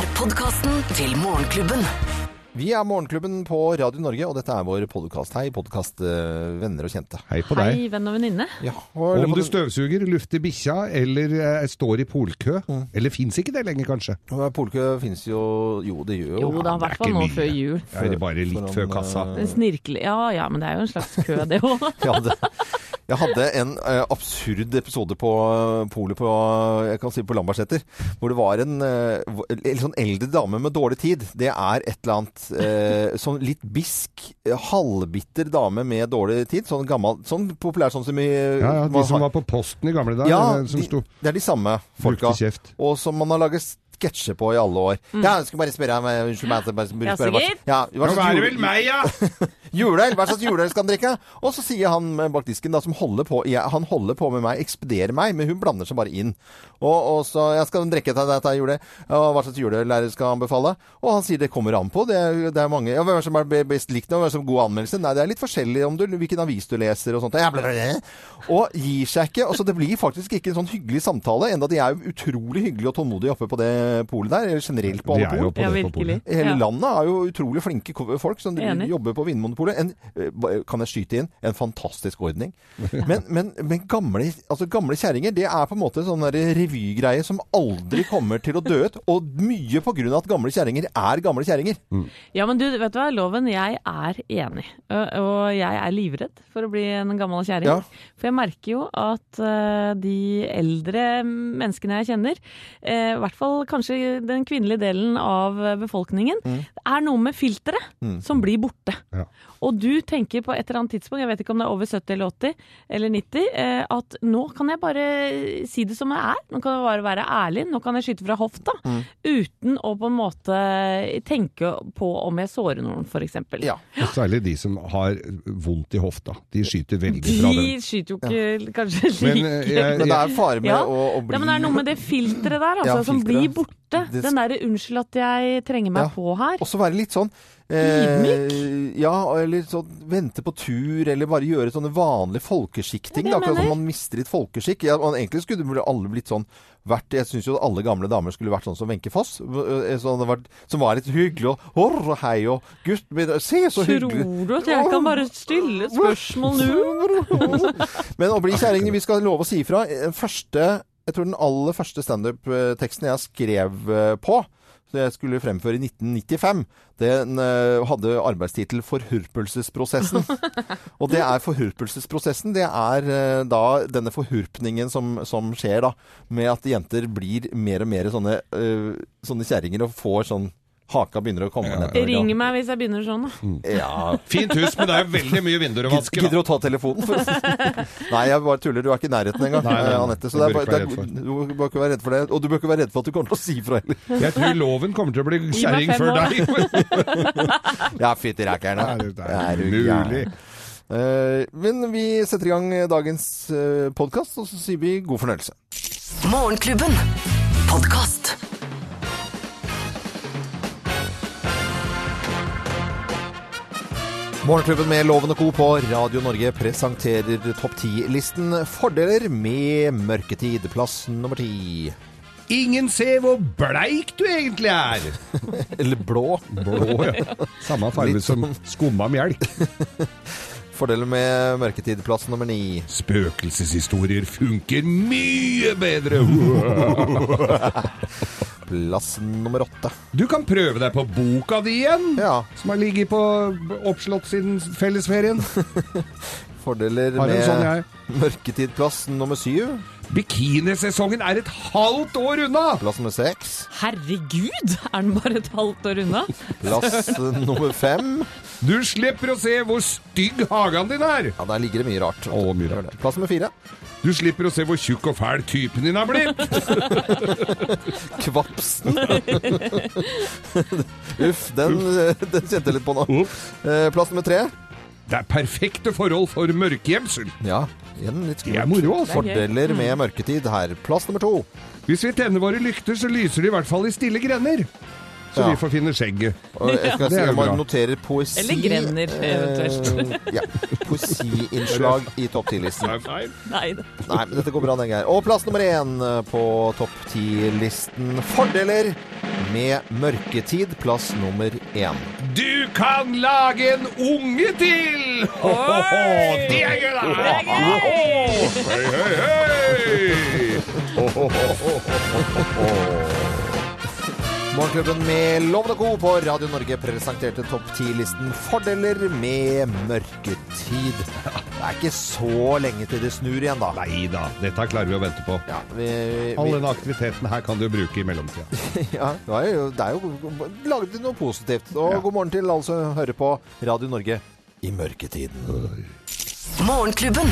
er podkasten til Morgenklubben. Vi er Morgenklubben på Radio Norge, og dette er vår podkast. Hei, podkastvenner og kjente. Hei på deg. Hei, venn og venninne. Ja, og, Om du støvsuger, lufter bikkja eller eh, står i polkø. Mm. Eller fins ikke det lenger, kanskje? Polkø finnes jo Jo, det gjør jo Jo da, i er hvert fall nå mye. før jul. Ja, det bare litt Foran, før kassa? eh, Den Ja ja, men det er jo en slags kø, det òg. Jeg hadde, jeg hadde en eh, absurd episode på uh, polet på, jeg kan si på Lambertseter, hvor det var en eh, en litt sånn eldre dame med dårlig tid. Det er et eller annet eh, sånn litt bisk, eh, halvbitter dame med dårlig tid. Sånn gammel, sånn populær sånn som i Ja, ja, De som var på Posten i gamle dager. Ja, eh, de, det er de samme folka. Og som man har laget sketsjer på i alle år. Ja, jeg skal bare spørre meg, unnskyld meg, bare spørre. Ja, hva slags jule- meg, ja! Juleøl, hva slags juleøl skal han drikke? Og så sier han eh, bak disken da, som holder på, ja, han holder på med meg, ekspederer meg, men hun blander seg bare inn. Og, og så, jeg skal drikke dette, dette juleøl. Og hva slags juleøl skal han befale? Og han sier det kommer an på, det er, det er mange. Ja, hvem er som er best likt, nå? hvem som god anmeldelse? Nei, det er litt forskjellig om du, hvilken avis du leser og sånt. Bla. Og gir seg ikke, altså det blir faktisk ikke en sånn hyggelig samtale, enda de er utrolig hyggelige og tålmodige oppe på det polet der, eller generelt på alle pol. Ja, virkelig. Hele Ja. landet er jo utrolig flinke folk som Enig. jobber på Vinmonopolet. En, eh, kan jeg skyte inn? En fantastisk ordning. Men, men, men gamle, altså gamle kjerringer, det er på en måte sånn revygreie som aldri kommer til å dø ut. Og mye på grunn av at gamle kjerringer er gamle kjerringer. Ja, men du, vet du hva, Loven, jeg er enig. Og jeg er livredd for å bli en gammel kjerring. Ja. For jeg merker jo at eh, de eldre menneskene jeg kjenner, eh, i hvert fall kanskje den kvinnelige delen av befolkningen, mm. er noe med filteret som blir borte. Ja. Og du tenker på et eller annet tidspunkt, jeg vet ikke om det er over 70 eller 80 eller 90, eh, at nå kan jeg bare si det som jeg er. Nå kan jeg bare være ærlig. Nå kan jeg skyte fra hofta. Uten å på en måte tenke på om jeg sårer noen, f.eks. Ja. Og Særlig de som har vondt i hofta. De skyter veldig fra De skyter jo ikke kanskje Men, like men, jeg- Men det er fare med Ja. å, å bli Ja, men det er noe med det filteret der, altså, Ja, som blir borte. Det- Den derre 'unnskyld at jeg trenger meg Ja. på her'. også være litt sånn eh, Ja, eller sånn vente på tur, eller bare gjøre sånne vanlige folkeskikting. Ja, akkurat som man mister litt folkeskikk. Ja, man, egentlig skulle alle blitt sånn vært, Jeg syns jo alle gamle damer skulle vært sånn som Wenche Foss. eh, Sånn, vært, som var litt hyggelig og Horr, hei og gutt min, Se, så hyggelig. Tror du at jeg kan bare stille spørsmål nå? Men å bli kjerring, vi skal love å si ifra. Første, jeg tror den aller første standup-teksten jeg skrev eh, på, jeg skulle fremføre i 1995, den eh, hadde arbeidstittel 'Forhurpelsesprosessen'. Og det er forhurpelsesprosessen. Det er eh, da denne forhurpningen som, som skjer da, med at jenter blir mer og mer sånne, uh, sånne kjerringer og får sånn Haka begynner å komme ned. Ring meg hvis jeg begynner sånn. da. Ja, Fint hus, men det er veldig mye vinduer å vaske. Gidder du å ta telefonen? For... Nei, jeg bare tuller. Du er ikke i nærheten engang, Nei, nei, nei. eh, Anette. Så Det det er bør bare, ikke det er, du bør ikke være redd for det. Og du bør ikke være redd for at du kommer til å si fra heller. Jeg tror loven kommer til å bli kjerring før deg. Ja, fytti rakkeren. Er det- det er umulig. mulig? Eh, men vi setter i gang dagens uh, podkast, og så sier vi god fornøyelse. Morgenklubben. Podkast. Morgenklubben med Loven og Co. på Radio Norge presenterer topp 10-listen Fordeler med mørketid. Plass nummer ti. Ingen ser hvor bleik du egentlig er. Eller blå. Blå, ja. Samme farge Litt som skumma melk. Fordeler med mørketid. Plass nummer ni. Spøkelseshistorier funker mye bedre. Plass nummer åtte. Du kan prøve deg på boka di igjen, Ja. som har ligget på oppslått siden fellesferien. Fordeler med sånn mørketidplass nummer syv. Bikinisesongen er et halvt år unna! Plass nummer seks. Herregud, er den bare et halvt år unna? Plass nummer fem. Du slipper å se hvor stygg hagen din er! Ja, der ligger det mye rart. Å, mye rart. Plass nummer fire. Du slipper å se hvor tjukk og fæl typen din har blitt! Kvapsen. Uff, den, den kjente jeg litt på nå. Eh, Plass nummer tre. Det er perfekte forhold for mørkegjemsel. Ja, igjen litt Det er moro, altså. Fordeler med mørketid her. Plass nummer to. Hvis vi tenner våre lykter, så lyser de i hvert fall i stille grender. Så Ja. vi får finne skjegget. Og jeg skal Det si, er jeg noterer bra. poesi. Eller grender, eventuelt. Eh, ja, poesiinnslag i topp 10-listen. Nei. Nei, men dette går bra, den her. Og plass nummer én på topp 10-listen. Fordeler med 'Mørketid', plass nummer én. Du kan lage en unge til! Oi! Det er gøy, da! Hei, hei, hei! Morgenklubben med Lovende Co. på Radio Norge presenterte topp 10-listen 'Fordeler med mørketid'. Det er ikke så lenge til det snur igjen, da. Nei da, dette klarer vi å vente på. Ja, vi, All vi, den aktiviteten her kan du bruke i mellomtida. ja, det er jo, det er jo laget noe positivt. Og Ja. god morgen til alle som hører på Radio Norge i mørketiden. Morgenklubben.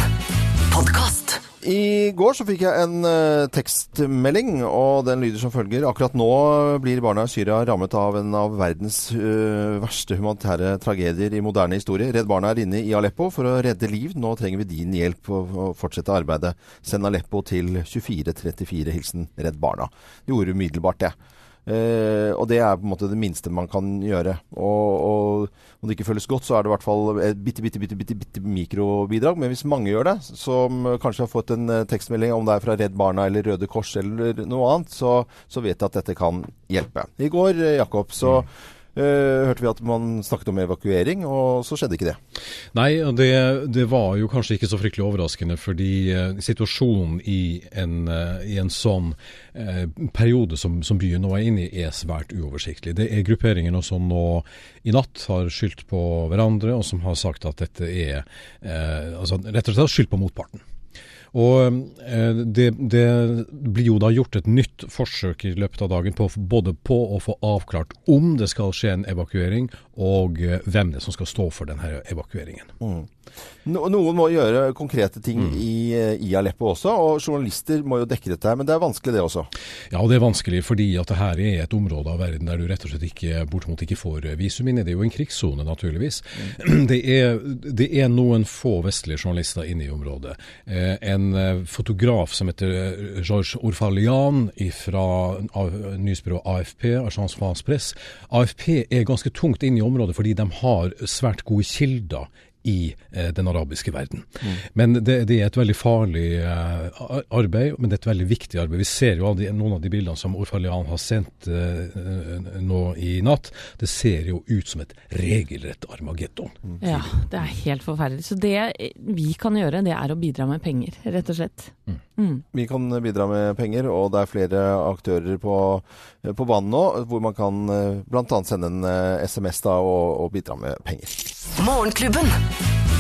Podkast. I går så fikk jeg en uh, tekstmelding, og den lyder som følger. Akkurat nå blir barna i Syria rammet av en av verdens uh, verste humanitære tragedier i moderne historie. Redd Barna er inne i Aleppo for å redde liv. Nå trenger vi din hjelp og, å fortsette arbeidet. Send Aleppo til 2434. Hilsen Redd Barna. De gjorde umiddelbart det. Eh, og det er på en måte det minste man kan gjøre. Og, og om det ikke føles godt, så er det i hvert fall et bitte, bitte, bitte, bitte, bitte mikrobidrag. Men hvis mange gjør det, som kanskje har fått en eh, tekstmelding, om det er fra Redd Barna eller Røde Kors eller noe annet, så, så vet jeg at dette kan hjelpe. I går, eh, Jakob, så eh, hørte vi at man snakket om evakuering, og så skjedde ikke det. Nei, det, det var jo kanskje ikke så fryktelig overraskende, fordi eh, situasjonen i en, eh, i en sånn eh, periode som, som byen nå er inne i, er svært uoversiktlig. Det er grupperinger som nå i natt har skyldt på hverandre, og som har sagt at dette er eh, altså, rett og slett skyldt på motparten. Og eh, det, det blir jo da gjort et nytt forsøk i løpet av dagen på, både på å få avklart om det skal skje en evakuering, og eh, hvem det er som skal stå for denne evakueringen. No, noen må gjøre konkrete ting i, eh, i Aleppo også, og journalister må jo dekke dette her. Men det er vanskelig det også. Ja, og det er vanskelig fordi at det her er et område av verden der du rett og slett ikke, bortimot ikke får visum inn i. Det er jo en krigssone, naturligvis. Det, er, det er noen få vestlige journalister inne i området. Eh, en eh, fotograf som heter eh, Georges Orfalian fra nyhetsbyrået AFP. AFP er ganske tungt inn i området fordi de har svært gode kilder i eh, den arabiske verden. Men det, det er et veldig farlig eh, arbeid, men det er et veldig viktig arbeid. Vi ser jo av de, noen av de bildene som Orfalian har sendt eh, nå i natt. Det ser jo ut som et regelrett Armageddon. Ja, det er helt forferdelig. Så det vi kan gjøre, det er å bidra med penger, rett og slett. Mm. Vi kan bidra med penger, og det er flere aktører på, på banen nå, hvor man kan bl.a. sende en SMS da, og, og bidra med penger. Morgenklubben.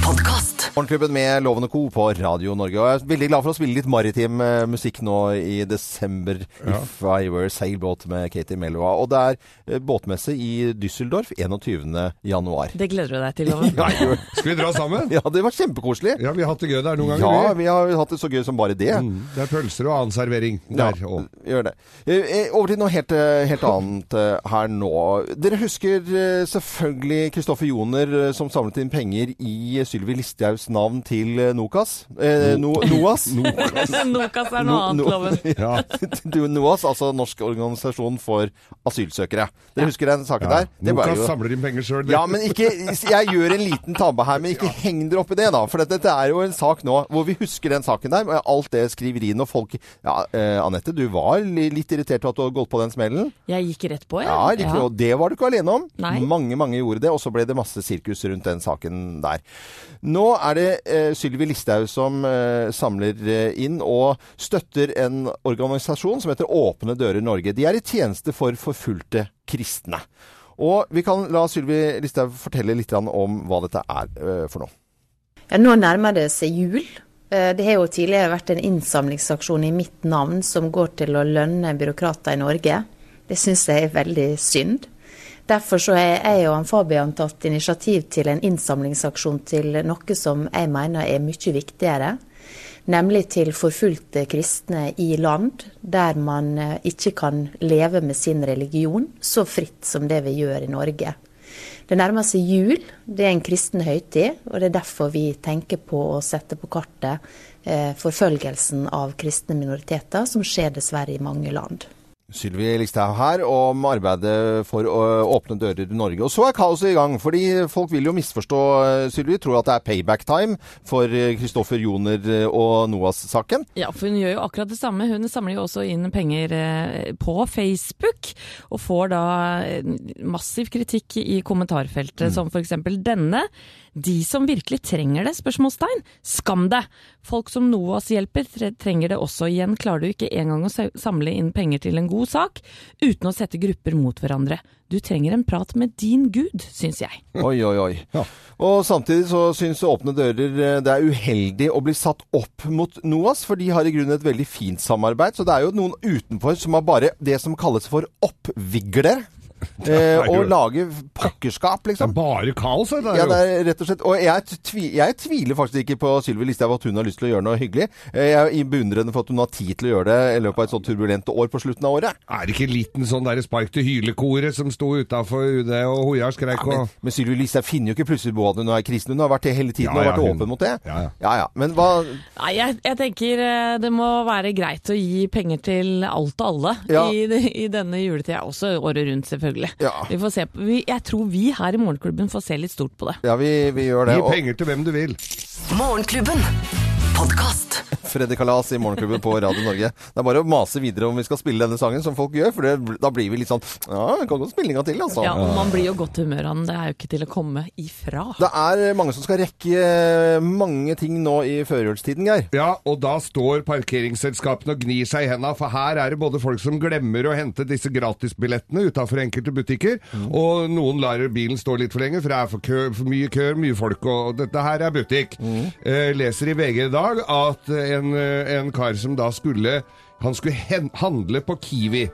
Podkast. Morgenklubben med Loven og Co. på Radio Norge. Og jeg er veldig glad for å spille litt maritim eh, musikk nå i desember. If I Were Sailboat med Katie Melloa. Og det er eh, båtmesse i Düsseldorf 21. januar. Det gleder du deg til, Loven? Ja, Skal vi dra sammen? ja, det var kjempekoselig. Ja, vi har hatt det gøy der noen ganger. Ja, vi. har hatt det så gøy som bare det. Mm, det er pølser og annen servering der. Ja, gjør det. Eh, Over til noe helt, helt annet her nå. Dere husker selvfølgelig Kristoffer Joner som samlet inn penger i Sylvi Listhaugs navn til eh, Nokas. Eh, no, Noas. Nokas er noe annet, Loven. Ja. Du, Noas, altså Norsk organisasjon for asylsøkere. Dere husker den saken Ja. der? Det Nokas jo- samler inn penger sjøl. ja, men ikke Jeg gjør en liten tabbe her, men ikke heng dere opp i det, da. For dette, dette er jo en sak nå hvor vi husker den saken der. og Alt det skriveriene og folk Ja, eh, Anette, du var litt irritert over at du hadde gått på den smellen. Jeg gikk rett på, jeg. Ja, riktig. Og det var du ikke alene om. Nei. Mange, mange gjorde det, og så ble det masse sirkus rundt den saken der. Nå er det eh, Sylvi Listhaug som eh, samler eh, inn og støtter en organisasjon som heter Åpne dører Norge. De er i tjeneste for forfulgte kristne. Og vi kan la Sylvi Listhaug fortelle litt om hva dette er eh, for noe. Ja, nå nærmer det seg jul. Eh, Det har jo tidligere vært en innsamlingsaksjon i mitt navn som går til å lønne byråkrater i Norge. Det syns jeg er veldig synd. Derfor så har jeg og Fabian tatt initiativ til en innsamlingsaksjon til noe som jeg mener er mye viktigere. Nemlig til forfulgte kristne i land der man eh, ikke kan leve med sin religion så fritt som det vi gjør i Norge. Det nærmer seg jul, det er en kristen høytid, og det er derfor vi tenker på å sette på kartet eh, forfølgelsen av kristne minoriteter, som skjer dessverre i mange land. Sylvi Listhaug her om arbeidet for å åpne dører i Norge. Og så er kaoset i gang, fordi folk vil jo misforstå Sylvi. Tror at det er payback time for Kristoffer Joner og NOAS-saken. Ja, for hun gjør jo akkurat det samme. Hun samler jo også inn penger eh, på Facebook, og får da eh, massiv kritikk i kommentarfeltet, som f.eks. denne. De som virkelig trenger det? spørsmålstegn. Skam deg! Folk som NOAS hjelper, trenger det også. Igjen klarer du ikke engang å samle inn penger til en god sak, uten å sette grupper mot hverandre. Du trenger en prat med din gud, syns jeg. Oi, oi, oi. Og samtidig så syns Åpne dører eh, det er uheldig å bli satt opp mot NOAS, for de har i grunnen et veldig fint samarbeid. Så det er jo noen utenfor som har bare det som kalles for oppviglere. Eh, og lage pakkerskap, Det liksom. er bare kaos, dette Ja, det er rett og slett. Og jeg, tvi, jeg tviler faktisk ikke på Sylvi Listhaug at hun har lyst til å gjøre noe hyggelig. Eh, Jeg er beundrende for at hun har tid til å gjøre det i løpet av et sånt turbulent år på slutten av året. Er det ikke en liten sånn der spark til hylekoret som sto utafor UD og hoia og skreik Men, ja, men Sylvi Listhaug finner jo ikke plutselig på at hun er kristen. Hun har vært det hele tiden Ja, og vært hun- åpen mot det. Ja, ja. ja, ja. Men hva Nei, jeg, jeg tenker eh, det må være greit å gi penger til alt og alle Ja. i, i denne juletida. Også året rundt, selvfølgelig. Ja. Vi får se på, vi, jeg tror vi her i Morgenklubben får se litt stort på det. Ja, vi, vi gjør det. Gi penger til hvem du vil. Morgenklubben. Podkast. Freddy Kalas i Morgenklubben på Radio Norge. Det er bare å mase videre om vi skal spille denne sangen, som folk gjør. For det, da blir vi litt sånn Ja, vi kan godt spille en gang til, altså. Ja, og Man blir jo godt humør av den. Det er jo ikke til å komme ifra. Det er mange som skal rekke eh, mange ting nå i førjulstiden, Geir. Ja, og da står parkeringsselskapene og gnir seg i henda, for her er det både folk som glemmer å hente disse gratisbillettene utafor enkelte butikker, og noen lar bilen stå litt for lenge, for det er for, kø, for mye kø, mye folk, og dette her er butikk. Eh, leser i VG i dag at en, eh, en kar som da skulle Han skulle hen, handle på Kiwi,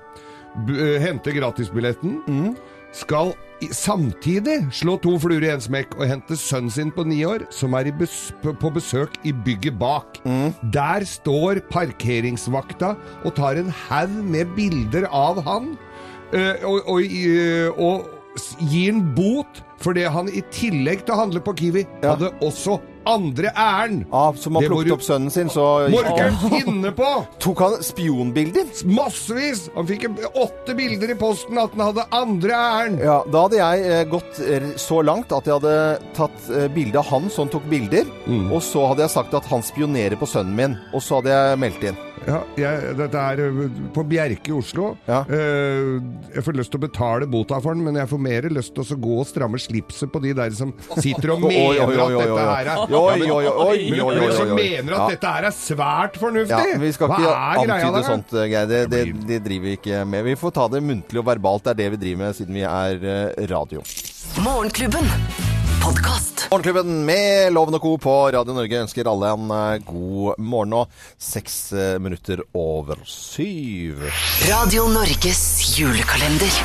b eh, hente gratisbilletten, skal i, samtidig slå to fluer i en smekk og hente sønnen sin på ni år, som er i bes på, besøk i bygget bak. Der står parkeringsvakta og tar en haug med bilder av han, eh, og, og, eh, og gir en bot fordi han i tillegg til å handle på Kiwi, Ja. hadde også andre æren. Ja, som har plukket opp sønnen sin, så ikke finne på! tok han spionbilder. Massevis! Han fikk åtte bilder i posten at han hadde andre æren. Ja, Da hadde jeg eh, gått så langt at jeg hadde tatt eh, bilde av han som tok bilder, Mm. og så hadde jeg sagt at han spionerer på sønnen min, og så hadde jeg meldt inn. Ja, jeg, dette er på Bjerke i Oslo. Ja. Eh, jeg får lyst til å betale bota for den, men jeg får mer lyst til å gå og stramme slipset på de der som sitter og mener at dette her er som mener at dette her er svært fornuftig! Ja, vi skal Hva ikke greia antyde der? sånt, eh, Geir. Det, det, det driver vi ikke med. Vi får ta det muntlig og verbalt. Det er det vi driver med siden vi er eh, radio. Morgenklubben. Podkast. Morgenklubben med Loven og Co. på Radio Norge ønsker alle en eh, god morgen nå. Seks eh, minutter over syv. Radio Norges julekalender.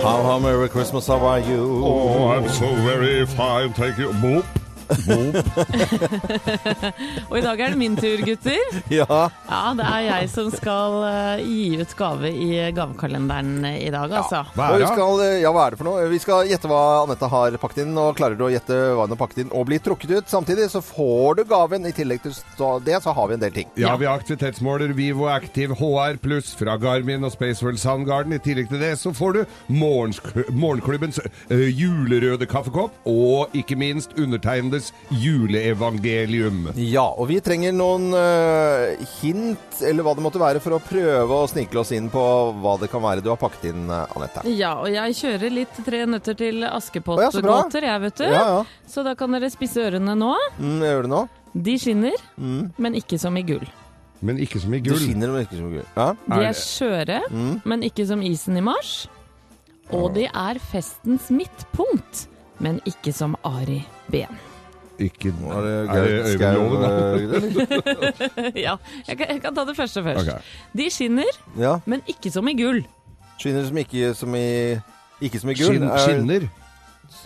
How, how merry Christmas, how are you? Oh, I'm so very fine, thank you. Boop. Og i dag er det min tur, gutter. Ja, Ja, det er jeg som skal eh, gi ut gave i gavekalenderen i dag, altså. Hva er det? skal, eh, ja, hva er det for noe? Vi skal gjette hva Anette har pakket inn, og klarer du å gjette hva hun har pakket inn og bli trukket ut samtidig, så får du gaven. I tillegg til det, så har vi en del ting. Ja, vi har aktivitetsmåler Vivo Active HR Pluss fra Garmin og Spaceworld Soundgarden. I tillegg til det så får du morgenklubbens ø, julerøde kaffekopp, og ikke minst undertegnedes juleevangelium. Ja, og vi trenger noen uh, hint, eller hva det måtte være, for å prøve å snikle oss inn på hva det kan være du har pakket inn, eh, Anette. Ja, og jeg kjører litt Tre nøtter til. Askepott-gåter, jeg, vet du. Ja, ja. Så da kan dere spisse ørene nå. Mm, gjør det nå. De skinner, Mm. men ikke som i gull. Men ikke som i gull. De skinner, men ikke som i gull. Ja. De Er er skjøre, Mm. men ikke som isen i mars. Og de er festens midtpunkt, men ikke som Ari Ben. Ikke Er det Øyvind eh, ja, jeg kan, jeg kan ta det første først. Okay. De skinner, Ja. men ikke som i gull. Skinner som ikke som i Ikke som i gull. Skin, Er- skinner.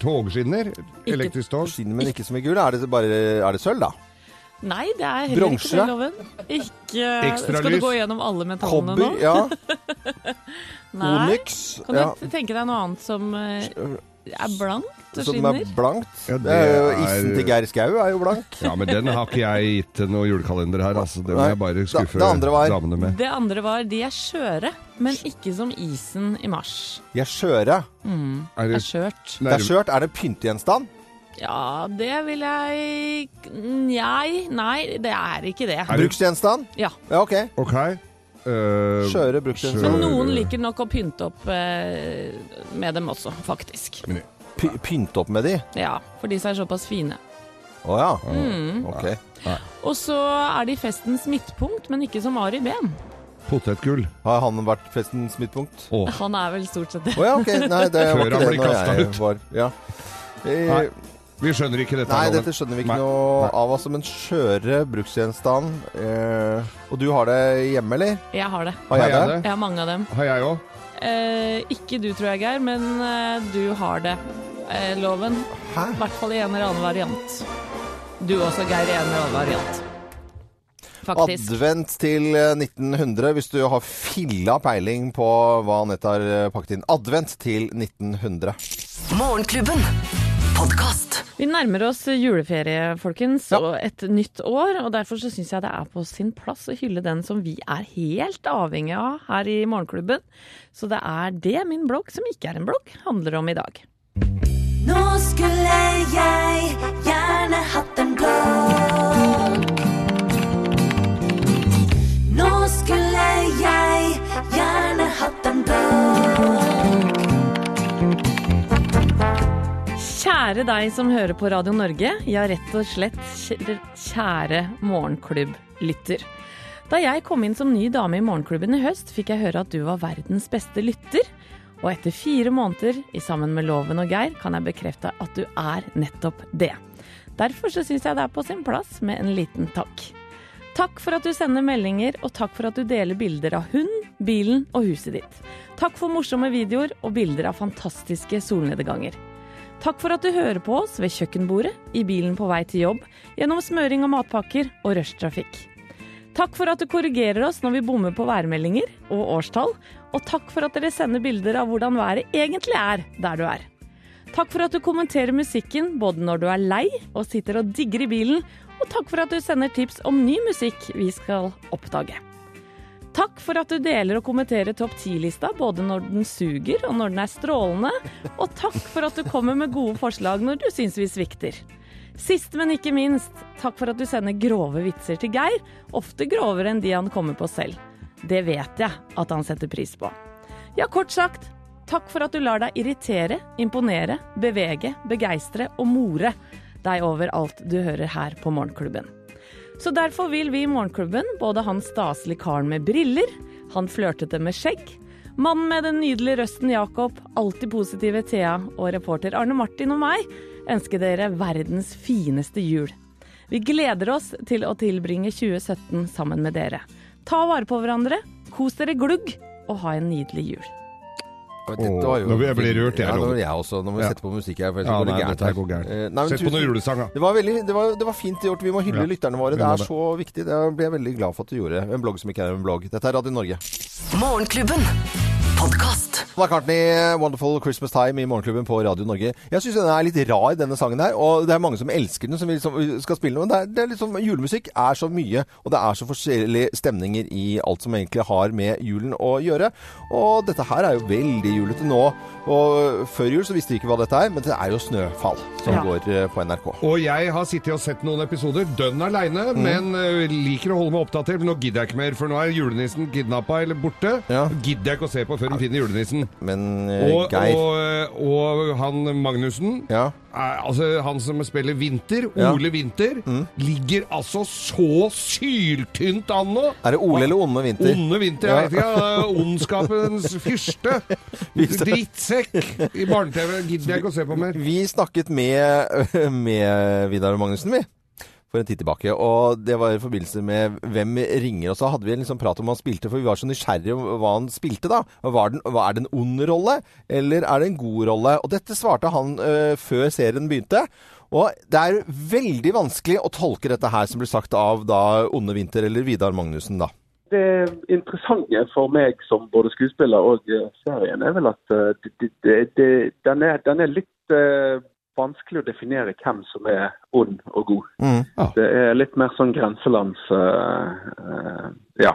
Togskinner. Elektrisk tog. Skinner, men ikke som i gull. Er det bare Er det sølv, da? Nei, det er heller Bronse? ikke det, Loven. Ikke Ekstralys? Skal du gå gjennom alle metallene Kobber? nå? Ja. Nei. Onyx? Kan du Ja. tenke deg noe annet som eh, er blankt og som er skinner. blankt. Ja, det er jo det Issen til Geir Skau er jo blank. Ja, men den har ikke jeg gitt til noen julekalender her, altså. Det må jeg bare Da- skuffe det var- damene med. Det andre var de er skjøre, men ikke som isen i mars. De er skjøre. Er Det det er skjørt. Det er skjørt. Er det pyntegjenstand? Ja, det vil jeg Nei, nei, det er ikke det. Det- Bruksgjenstand? Ja. Ja, OK. OK. Eh, Skjøre bruksgjenstand. Men noen liker nok å pynte opp uh, med dem også, faktisk. Men- pynte opp med de? Ja, for de som er såpass fine. Å ja. Mm. OK. Og så er de festens midtpunkt, men ikke som Ari Ben. Potetgull. Har han vært festens midtpunkt? Oh. Han er vel stort sett det. Oh, ja, okay. Nei, det var Før ikke han det kasta ut. var Ja. Jeg, Nei, vi skjønner ikke dette. Nei, dette skjønner vi ikke Nei. noe Nei. av. Altså, men skjøre bruksgjenstand eh, Og du har det hjemme, eller? Jeg har det. Har jeg det? Jeg har mange av dem. Har jeg òg? Eh, ikke du, tror jeg, Geir, men eh, du har det. Eh, loven. Hæ? I hvert fall i en eller annen variant. Du også, Geir, i en eller annen variant. Faktisk. Advent til eh, 1900, hvis du har filla peiling på hva Anette har eh, pakket inn. Advent til 1900. Morgenklubben. Podkast. Vi nærmer oss juleferie, folkens, Ja. og et nytt år. Og derfor så syns jeg det er på sin plass å hylle den som vi er helt avhengig av her i Morgenklubben. Så det er det min blogg, som ikke er en blogg, handler om i dag. Nå skulle jeg gjerne hatt en blogg. Nå skulle jeg gjerne hatt en blogg. Kjære deg som hører på Radio Norge, ja rett og slett kjære- morgenklubblytter. Da jeg kom inn som ny dame i Morgenklubben i høst, fikk jeg høre at du var verdens beste lytter. Og etter fire måneder i sammen med Loven og Geir, kan jeg bekrefte at du er nettopp det. Derfor så syns jeg det er på sin plass med en liten takk. Takk for at du sender meldinger, og takk for at du deler bilder av hund, bilen og huset ditt. Takk for morsomme videoer og bilder av fantastiske solnedganger. Takk for at du hører på oss ved kjøkkenbordet, i bilen på vei til jobb, gjennom smøring av matpakker og rushtrafikk. Takk for at du korrigerer oss når vi bommer på værmeldinger og årstall, og takk for at dere sender bilder av hvordan været egentlig er der du er. Takk for at du kommenterer musikken både når du er lei og sitter og digger i bilen, og takk for at du sender tips om ny musikk vi skal oppdage. Takk for at du deler og kommenterer topp 10-lista både når den suger og når den er strålende, og takk for at du kommer med gode forslag når du syns vi svikter. Sist, men ikke minst, takk for at du sender grove vitser til Geir, ofte grovere enn de han kommer på selv. Det vet jeg at han setter pris på. Ja, kort sagt, takk for at du lar deg irritere, imponere, bevege, begeistre og more deg over alt du hører her på Morgenklubben. Så derfor vil vi i Morgenklubben, både han staselige karen med briller, han flørtete med skjegg, mannen med den nydelige røsten Jakob, alltid positive Thea og reporter Arne Martin og meg, ønske dere verdens fineste jul. Vi gleder oss til å tilbringe 2017 sammen med dere. Ta vare på hverandre, kos dere glugg, og ha en nydelig jul. Jo Nå blir jeg- rørt, jeg, Ja, nå jeg også. Nå må vi sette på musikk her. Ja, nei, dette går gærent. Eh, Sett på noen julesang, da. Det var, veldig, det, var, det var fint gjort. Vi må hylle Ja. lytterne våre. Det er så viktig. Det ble jeg veldig glad for at du gjorde. En blogg som ikke er en blogg. Dette er Radio Norge. Morgenklubben. Podkast. McCartney, 'Wonderful Christmas Time' i Morgenklubben på Radio Norge. Jeg syns den er litt rar, denne sangen her. Og det er mange som elsker den, som vi liksom skal spille den. Men det er, det er liksom, julemusikk er så mye, og det er så forskjellige stemninger i alt som egentlig har med julen å gjøre. Og dette her er jo veldig julete nå. Og før jul så visste vi ikke hva dette er, men det er jo 'Snøfall' som Ja. går eh, på NRK. Og jeg har sittet og sett noen episoder, dønn aleine, Mm. men øh, liker å holde meg oppdatert. Men nå gidder jeg ikke mer, for nå er julenissen kidnappa eller borte. Ja. Gidder jeg ikke å se på før de fine julenissen. Men eh, Og, Geir og, og han Magnussen, Ja. er, altså han som spiller Vinter, Ja. Ole Vinter, ligger altså så syltynt an nå. Er det Ole eller Onde Vinter? Onde Vinter, Ja. jeg vet ikke. Ondskapens fyrste. Drittsekk i barne-TV. Gidder jeg ikke å se på mer. Vi snakket med, med Vidar Magnussen, vi. For en tid tilbake. Og det var i forbindelse med Hvem ringer? Og så hadde vi en liksom prat om han spilte, for vi var så nysgjerrige om hva han spilte, da. Den, er det en ond rolle, eller er det en god rolle? Og dette svarte han øh, før serien begynte. Og det er veldig vanskelig å tolke dette her som blir sagt av da Onde Vinter eller Vidar Magnussen, da. det interessante for meg som både skuespiller og eh, serien, er vel at eh, det, det, det, den, er, den er litt vanskelig å definere hvem som er ond og god. Mm. Det er litt mer sånn grenselands... uh, uh, ja.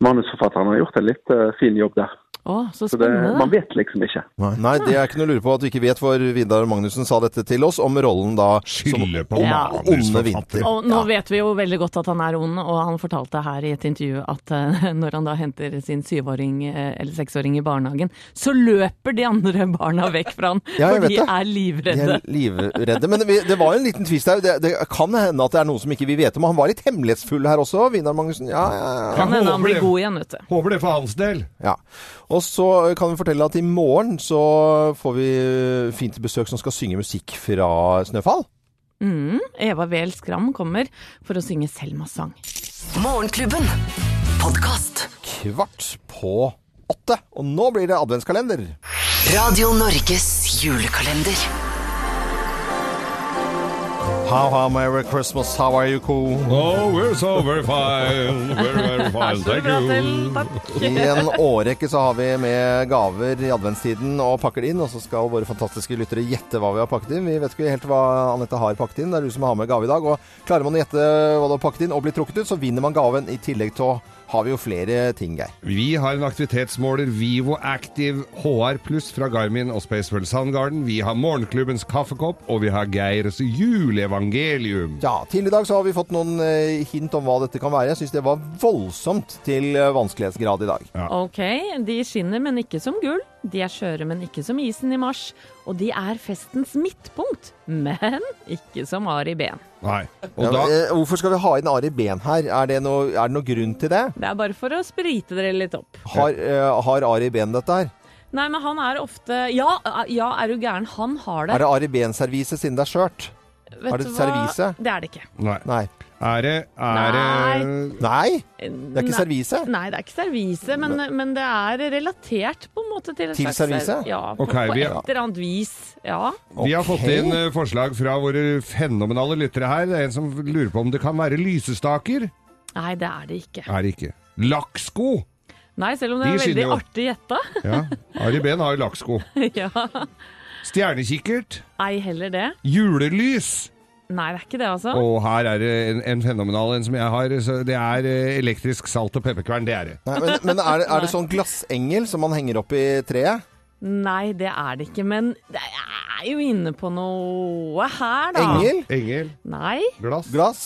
Manusforfatteren har gjort en litt uh, fin jobb der. Å, så Så det, man vet liksom ikke. Nei, Nei, det er ikke noe å lure på at du ikke vet, for Vidar Magnussen sa dette til oss om rollen da Skylder på Ja. onde vinter. Og nå Ja. vet vi jo veldig godt at han er ond, og han fortalte her i et intervju at uh, når han da henter sin syvåring eh, eller seksåring i barnehagen, så løper de andre barna vekk fra han, Ja, for de det. er De er livredde. Men det, det var en liten tvist her. Det, det kan hende at det er noe som ikke vi vet om. Han var litt hemmelighetsfull her også, Vidar Magnussen. Ja, ja, ja. Kan hende han blir god igjen, vet du. Håper det for hans del. Ja. Og så kan vi fortelle at i morgen så får vi fint besøk som skal synge musikk fra Snøfall. Mm, Eva Wehl Skram kommer for å synge Selmas sang. Morgenklubben. Podkast. Kvart på åtte. Og nå blir det adventskalender. Radio Norges julekalender. How, how, Merry Christmas, how are you cool? Oh, we're so very fine. Very, very fine. Thank you. I en årrekke så har vi med gaver i adventstiden og pakker det inn, og så skal våre fantastiske lyttere gjette hva vi har pakket inn. Vi vet ikke helt hva Anette har pakket inn, det er du som har med gave i dag. Og klarer man å gjette hva du har pakket inn og bli trukket ut, så vinner man gaven. I tillegg til å har vi jo flere ting, Geir. Vi har en aktivitetsmåler Vivo Active HR Pluss fra Garmin og Spaceful Soundgarden. Vi har Morgenklubbens kaffekopp, og vi har Geirs juleevangelium. Ja, til i dag så har vi fått noen eh, hint om hva dette kan være. Jeg syns det var voldsomt til eh, vanskelighetsgrad i dag. Ok, de skinner, men ikke som gull. De er skjøre, men ikke som isen i mars. Og de er festens midtpunkt, men ikke som Ari Ben. Nei. Og Ja, da eh, hvorfor skal vi ha inn Ari Ben her? Er det, noe, er det noe grunn til det? Det er bare for å sprite dere litt opp. Har, uh, har Ari Ben dette her? Nei, men han er ofte Ja, ja er du gæren? Han har det. Er det Ari Ben-servise siden det er skjørt? Vet er det servise? Det er det ikke. Nei. Nei. Er det Er det Nei? Det er ikke servise? Nei, det er ikke servise, men, men det er relatert på en måte til et Til slags servise? Ja, på, Ok, på vi- et eller annet vis. Ja. Vi har fått inn eh, forslag fra våre fenomenale lyttere her. Det er en som lurer på om det kan være lysestaker. Nei, det er det ikke. Er det ikke. Lakksko! Nei, selv om det De er skinner veldig jo. artig gjetta. Ja. Ari Behn har jo lakksko. ja. Stjernekikkert. Ei heller det. Julelys. Nei, det er ikke det, altså. Og her er det en, en fenomenal en som jeg har. Så det er eh, elektrisk salt- og pepperkvern. Det er det. Nei, men men er, det, er det sånn glassengel som man henger opp i treet? Nei, det er det ikke. Men jeg er jo inne på noe her, da. Engel? Engel. Nei. Glass. Glass?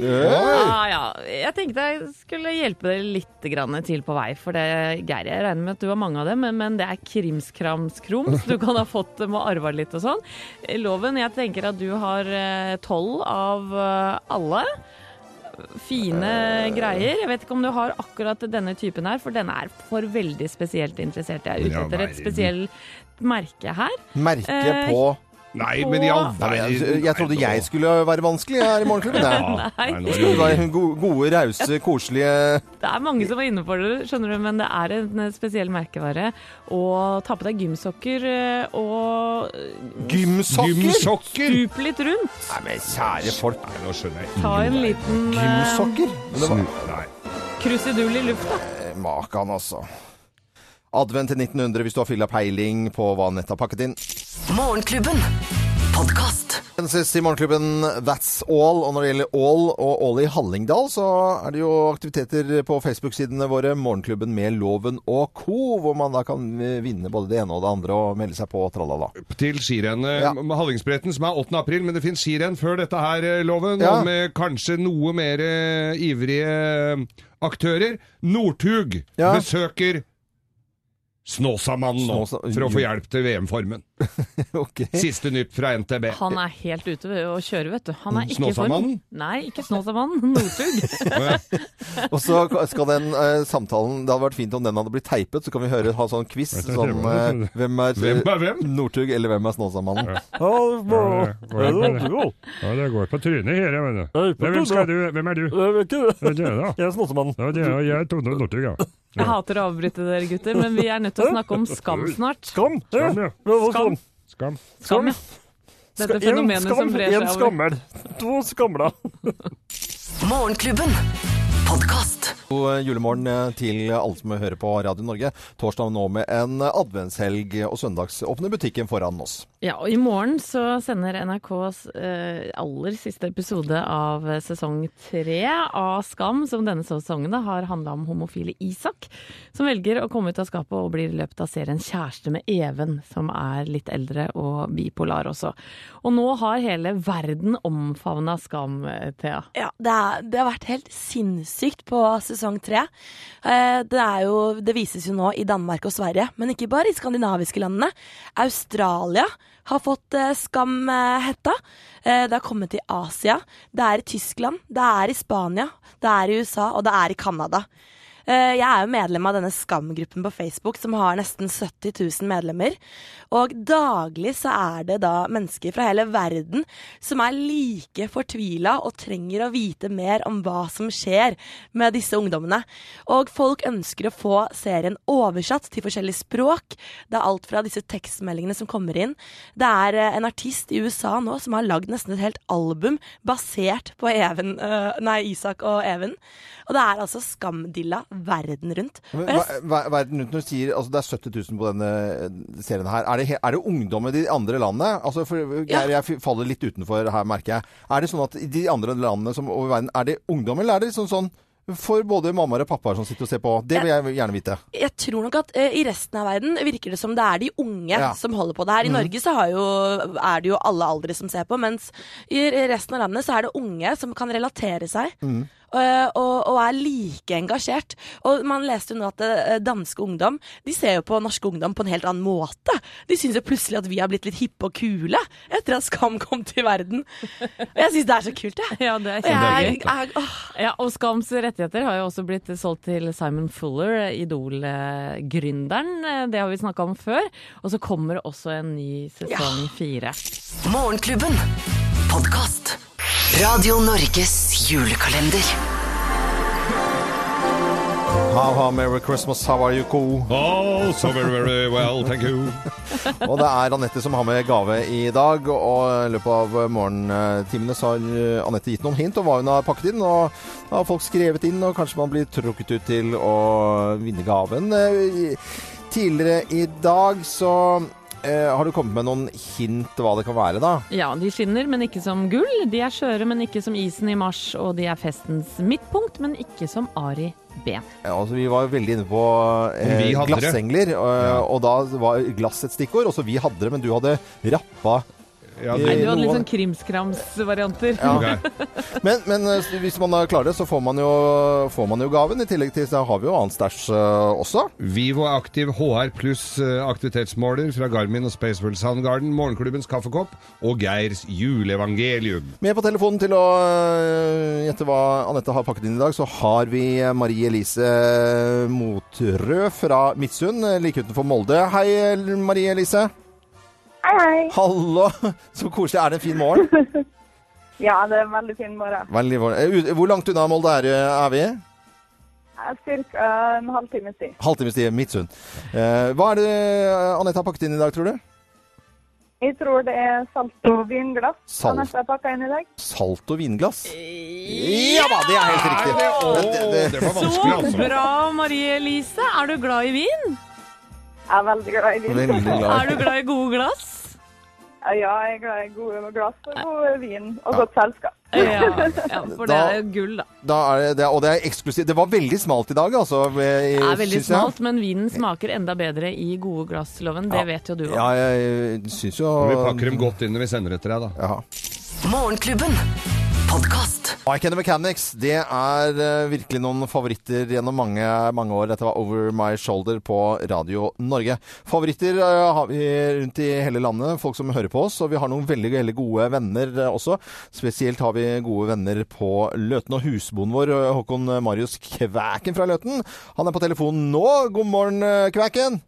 Ja, ja. Jeg tenkte jeg skulle hjelpe dere litt grann til på vei. For det, Geir, jeg regner med at du har mange av dem, men, men det er krimskramskrums. Du kan ha fått dem og arva litt og sånn. Loven, jeg tenker at du har eh, tolv av eh, alle. Fine greier. Jeg vet ikke om du har akkurat denne typen her, for denne er for veldig spesielt interessert. Jeg er ute etter et spesielt merke her. Merke Eh, på Nei, men i all verden jeg, jeg trodde jeg skulle være vanskelig her i Morgenklubben. Ja, Nei. er skulle være gode, rause, koselige Det er mange som var inne på det, skjønner du, men det er en spesiell merkevare. Og ta på deg gymsokker eh, og gymsokker. Gymsokker! stup litt rundt. Nei, men kjære folk. Nei, nå skjønner jeg Ta en liten eh, Gymsokker? Var Nei. krusedull i lufta. eh, Makan, altså. Advent til 1900 hvis du har fylla peiling på hva nettet har pakket inn. Morgenklubben. Podkast. Sist i Morgenklubben That's All. Og når det gjelder All og All i Hallingdal, så er det jo aktiviteter på Facebook-sidene våre. Morgenklubben med Loven og co., hvor man da kan vinne både det ene og det andre og melde seg på tralala. Til skirennet Ja. Hallingsbretten, som er 8. april, men det finnes skirenn før dette her, eh, Loven, Ja. og med kanskje noe mer eh, ivrige eh, aktører. Northug Ja. besøker Snåsamannen nå, Snåsa- for å få hjelp til VM-formen. okay. Siste nytt fra NTB. Han er helt ute ved å kjøre, vet du. Han er ikke form. Snåsamannen? Nei, ikke Snåsamannen. Northug. Og så skal den eh, samtalen Det hadde vært fint om den hadde blitt teipet, så kan vi høre ha sånn quiz som eh, Hvem er, Hvem er hvem? Northug, eller hvem er Snåsamannen? Ja, det går på trynet her, jeg mener. Hvem, skal du, hvem er du? Jeg er Snåsamannen. Jeg er Tone Northug, ja. Jeg hater å avbryte dere, gutter, men vi er nødt til å snakke om skam snart. Skam! Skam, ja. Skam. Skam. Skam, ja. Dette fenomenet som brer seg over. To skamla. Morgenklubben. Podkast. God julemorgen eh, til alle som hører på Radio Norge. Torsdag nå med en adventshelg, og søndags åpner butikken foran oss. Ja, og i morgen så sender NRKs eh, aller siste episode av sesong tre av Skam, som denne sesongen har handla om homofile Isak, som velger å komme ut av skapet og blir i løpet av serien kjæreste med Even, som er litt eldre og bipolar også. Og nå har hele verden omfavna Skam, eh, Thea. Ja, det, er, det har vært helt sinnssykt på sesong tre. Eh, det, jo, det vises jo nå i Danmark og Sverige, men ikke bare i skandinaviske landene. Australia har fått skamhetta Skam-hetta. Eh, det har kommet til Asia. Det er i Tyskland, det er i Spania, det er i USA, og det er i Canada. Eh, Jeg er jo medlem av denne Skam-gruppen på Facebook, som har nesten 70 000 medlemmer. Og daglig så er det da mennesker fra hele verden som er like fortvila og trenger å vite mer om hva som skjer med disse ungdommene. Og folk ønsker å få serien oversatt til forskjellige språk. Det er alt fra disse tekstmeldingene som kommer inn. Det er eh, en artist i USA nå som har lagd nesten et helt album basert på Even, eh, nei, Isak og Even. Og det er altså Skamdilla verden rundt. Men, jeg ver- ver- verden rundt når du sier altså det er 70 000 på denne eh, serien her. Er det, er det ungdom i de andre landene? Altså for, ja. jeg f- faller litt utenfor her, merker jeg. Er det sånn at i de andre landene som over verden, er det ungdom, eller er det sånn sånn for både mammaer og pappaer som sitter og ser på? Det vil jeg gjerne vite. jeg tror nok at uh, i resten av verden virker det som det er de unge Ja. som holder på det her. I Norge så har jo, er det jo alle aldre som ser på, mens i resten av landet så er det unge som kan relatere seg. Mm. og, og er like engasjert. Og man leste jo nå at eh, danske ungdom De ser jo på norske ungdom på en helt annen måte. De syns jo plutselig at vi har blitt litt hippe og kule etter at Skam kom til verden. Og jeg syns det er så kult, jeg. Ja, det er kjempegøy. Ja, og Skams rettigheter har jo også blitt solgt til Simon Fuller, Idol-gründeren. Det har vi snakka om før. Og så kommer det også en ny sesong fire. Morgenklubben. Podkast. Radio Norges julekalender. How, how, Merry Christmas, how are you, cool? Oh, so very, very well, thank you. Og det er Anette som har med gave i dag. Og i løpet av morgentimene så har eh, Anette gitt noen hint om hva hun har pakket inn. Og da har folk skrevet inn, og kanskje man blir trukket ut til å vinne gaven. Eh, Tidligere i dag så eh, har du kommet med noen hint hva det kan være, da. Ja, de skinner, men ikke som gull. De er skjøre, men ikke som isen i mars. Og de er festens midtpunkt, men ikke som Ari Ben. Ja, altså, vi var veldig inne på eh, glassengler, og, og da var glass et stikkord. Også vi hadde det, men du hadde rappa Ja, Nei, du hadde litt sånn krimskrams-varianter. Ja. Men, men eh, hvis man klarer det, så får man, jo, får man jo gaven. I tillegg til så har vi jo annen stæsj eh, også. Vivo Aktiv HR pluss eh, aktivitetsmåler fra Garmin og Spaceworld Soundgarden, Morgenklubbens kaffekopp og Geirs juleevangelium. Med på telefonen til å gjette hva Anette har pakket inn i dag, så har vi Marie Elise Motrød fra Midtsund, like utenfor Molde. Hei, Marie Elise. Hei, hei. Hallo! Så koselig. Er det en fin morgen? Ja, det er en veldig fin morgen. Veldig morgen. Eh, Hvor langt unna Molde er, er vi? Cirka en halvtimes tid. Halvtimes tid, Midtsund. Eh, hva er det Anette har pakket inn i dag, tror du? Jeg tror det er salt og vinglass. Salt. Anette har pakka inn i dag. Salt og vinglass? Ja da, det er helt riktig. Det, Det- det- var Så vanskelig, altså. bra, Marie Elise! Er du glad i vin? Jeg er veldig glad i vin. Glad. Er du glad i gode glass? Ja, jeg er glad for glass god vin og godt selskap. Ja, ja for det Da- er jo gull, da. Da er det, og det er eksklusivt. Det var veldig smalt i dag, altså. Det er veldig jeg. smalt, men vinen smaker enda bedre i gode glassloven. Det vet jo du òg. Ja, jeg syns jo Vi pakker dem godt inn når vi sender etter deg, da. Ja. Morgenklubben. Podkast. I the Mechanics, det er eh, virkelig noen favoritter gjennom mange, mange år. Dette var Over My Shoulder på Radio Norge. Favoritter eh, har vi rundt i hele landet, folk som hører på oss. Og vi har noen veldig, veldig gode venner eh, også. Spesielt har vi gode venner på Løten. Og husbonden vår, Håkon Marius Kvæken fra Løten, han er på telefonen nå. God morgen, Kvæken.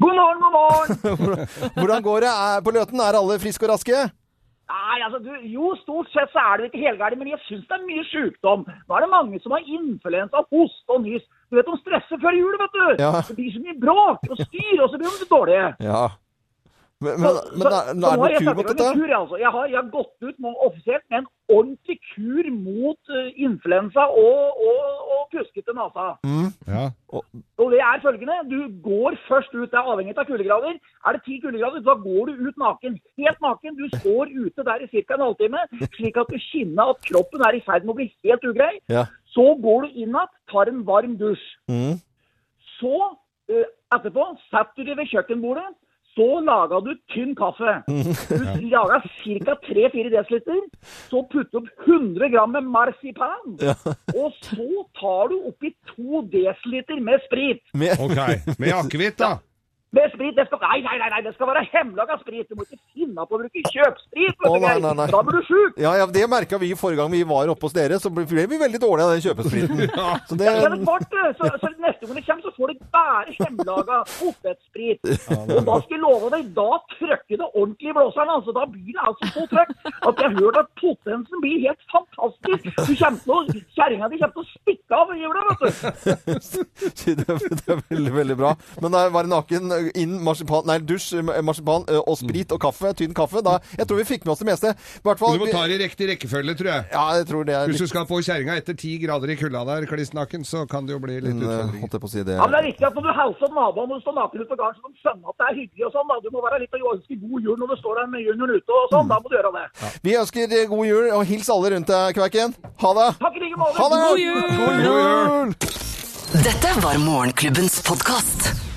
God morgen, god morgen! Hvordan går det på Løten? Er alle friske og raske? Nei, altså, du, jo, stort sett så er det ikke helgærlig, men jeg syns det er mye sykdom. Nå er det mange som har influensa, hoste og nys. Du vet, de stresser før jul, vet du. Ja. Det blir så mye bråk og styr, og så blir de dårlige. Ja. Men, men, Så- men så- er, er det kur mot dette? en kur, altså. jeg, har, jeg har gått ut med, offisielt med en ordentlig kur mot uh, influensa og, og, og kuskete nasa. Mm. Ja. Og det er følgende, du går først ut, det er avhengig av kuldegrader. Er det ti kuldegrader, da går du ut naken. Helt naken. Du står ute der i ca. en halvtime, slik at du kjenner at kroppen er i ferd med å bli helt ugrei. Ja. Så går du inn igjen, tar en varm dusj. Mm. Så uh, etterpå setter du deg ved kjøkkenbordet. Så laga du tynn kaffe. Du laga ca. 3-4 dl. Så putter du opp 100 gram med marsipan. Ja. Og så tar du oppi 2 dl med sprit. Med, Ok. Med akevitt, da. Med sprit, det skal, nei, nei, nei, nei, det skal være hemmelaga sprit. Du må ikke finne på å bruke kjøpsprit. Å, nei, nei, nei. Da blir du sjuk. Ja, ja, det merka vi forrige gang vi var oppe hos dere. Så ble vi veldig dårlige av den kjøpespriten. Så det, Ja, men kvart, så, så neste gang det kommer, så får du bare hjemmelaga potetsprit. Og da skal jeg love deg, da trykker det ordentlig i blåseren. Altså, da blir det altså så trøkk at jeg har hørt at potensen blir helt fantastisk. Du kommer til å, Kjerringa di kommer til å stikke av i jula, vet du. det, det er veldig, veldig bra. Men da var det naken, inn marsipan, nei, dusj, marsipan og sprit og kaffe. Tynn kaffe. Da, jeg tror vi fikk med oss det meste. I hvert fall, Du må ta det i riktig rekkefølge, tror jeg. Ja, jeg tror det er Hvis du skal få kjerringa etter ti grader i kulda der, klissnaken, så kan det jo bli litt utfordring utfordringer. Jeg på å si det. Ja, men det er viktig at når du hilser på naboen når du står naken ute på gården, så de skjønner at det er hyggelig og sånn. da. Du må være litt og ønske god jul når du står der med junioren ute og sånn. Da må du gjøre det. Vi ønsker eh, god jul, og hils alle rundt deg, Kverken. Ha det! Takk i like måte. God jul! God jul! Dette var Morgenklubbens podkast.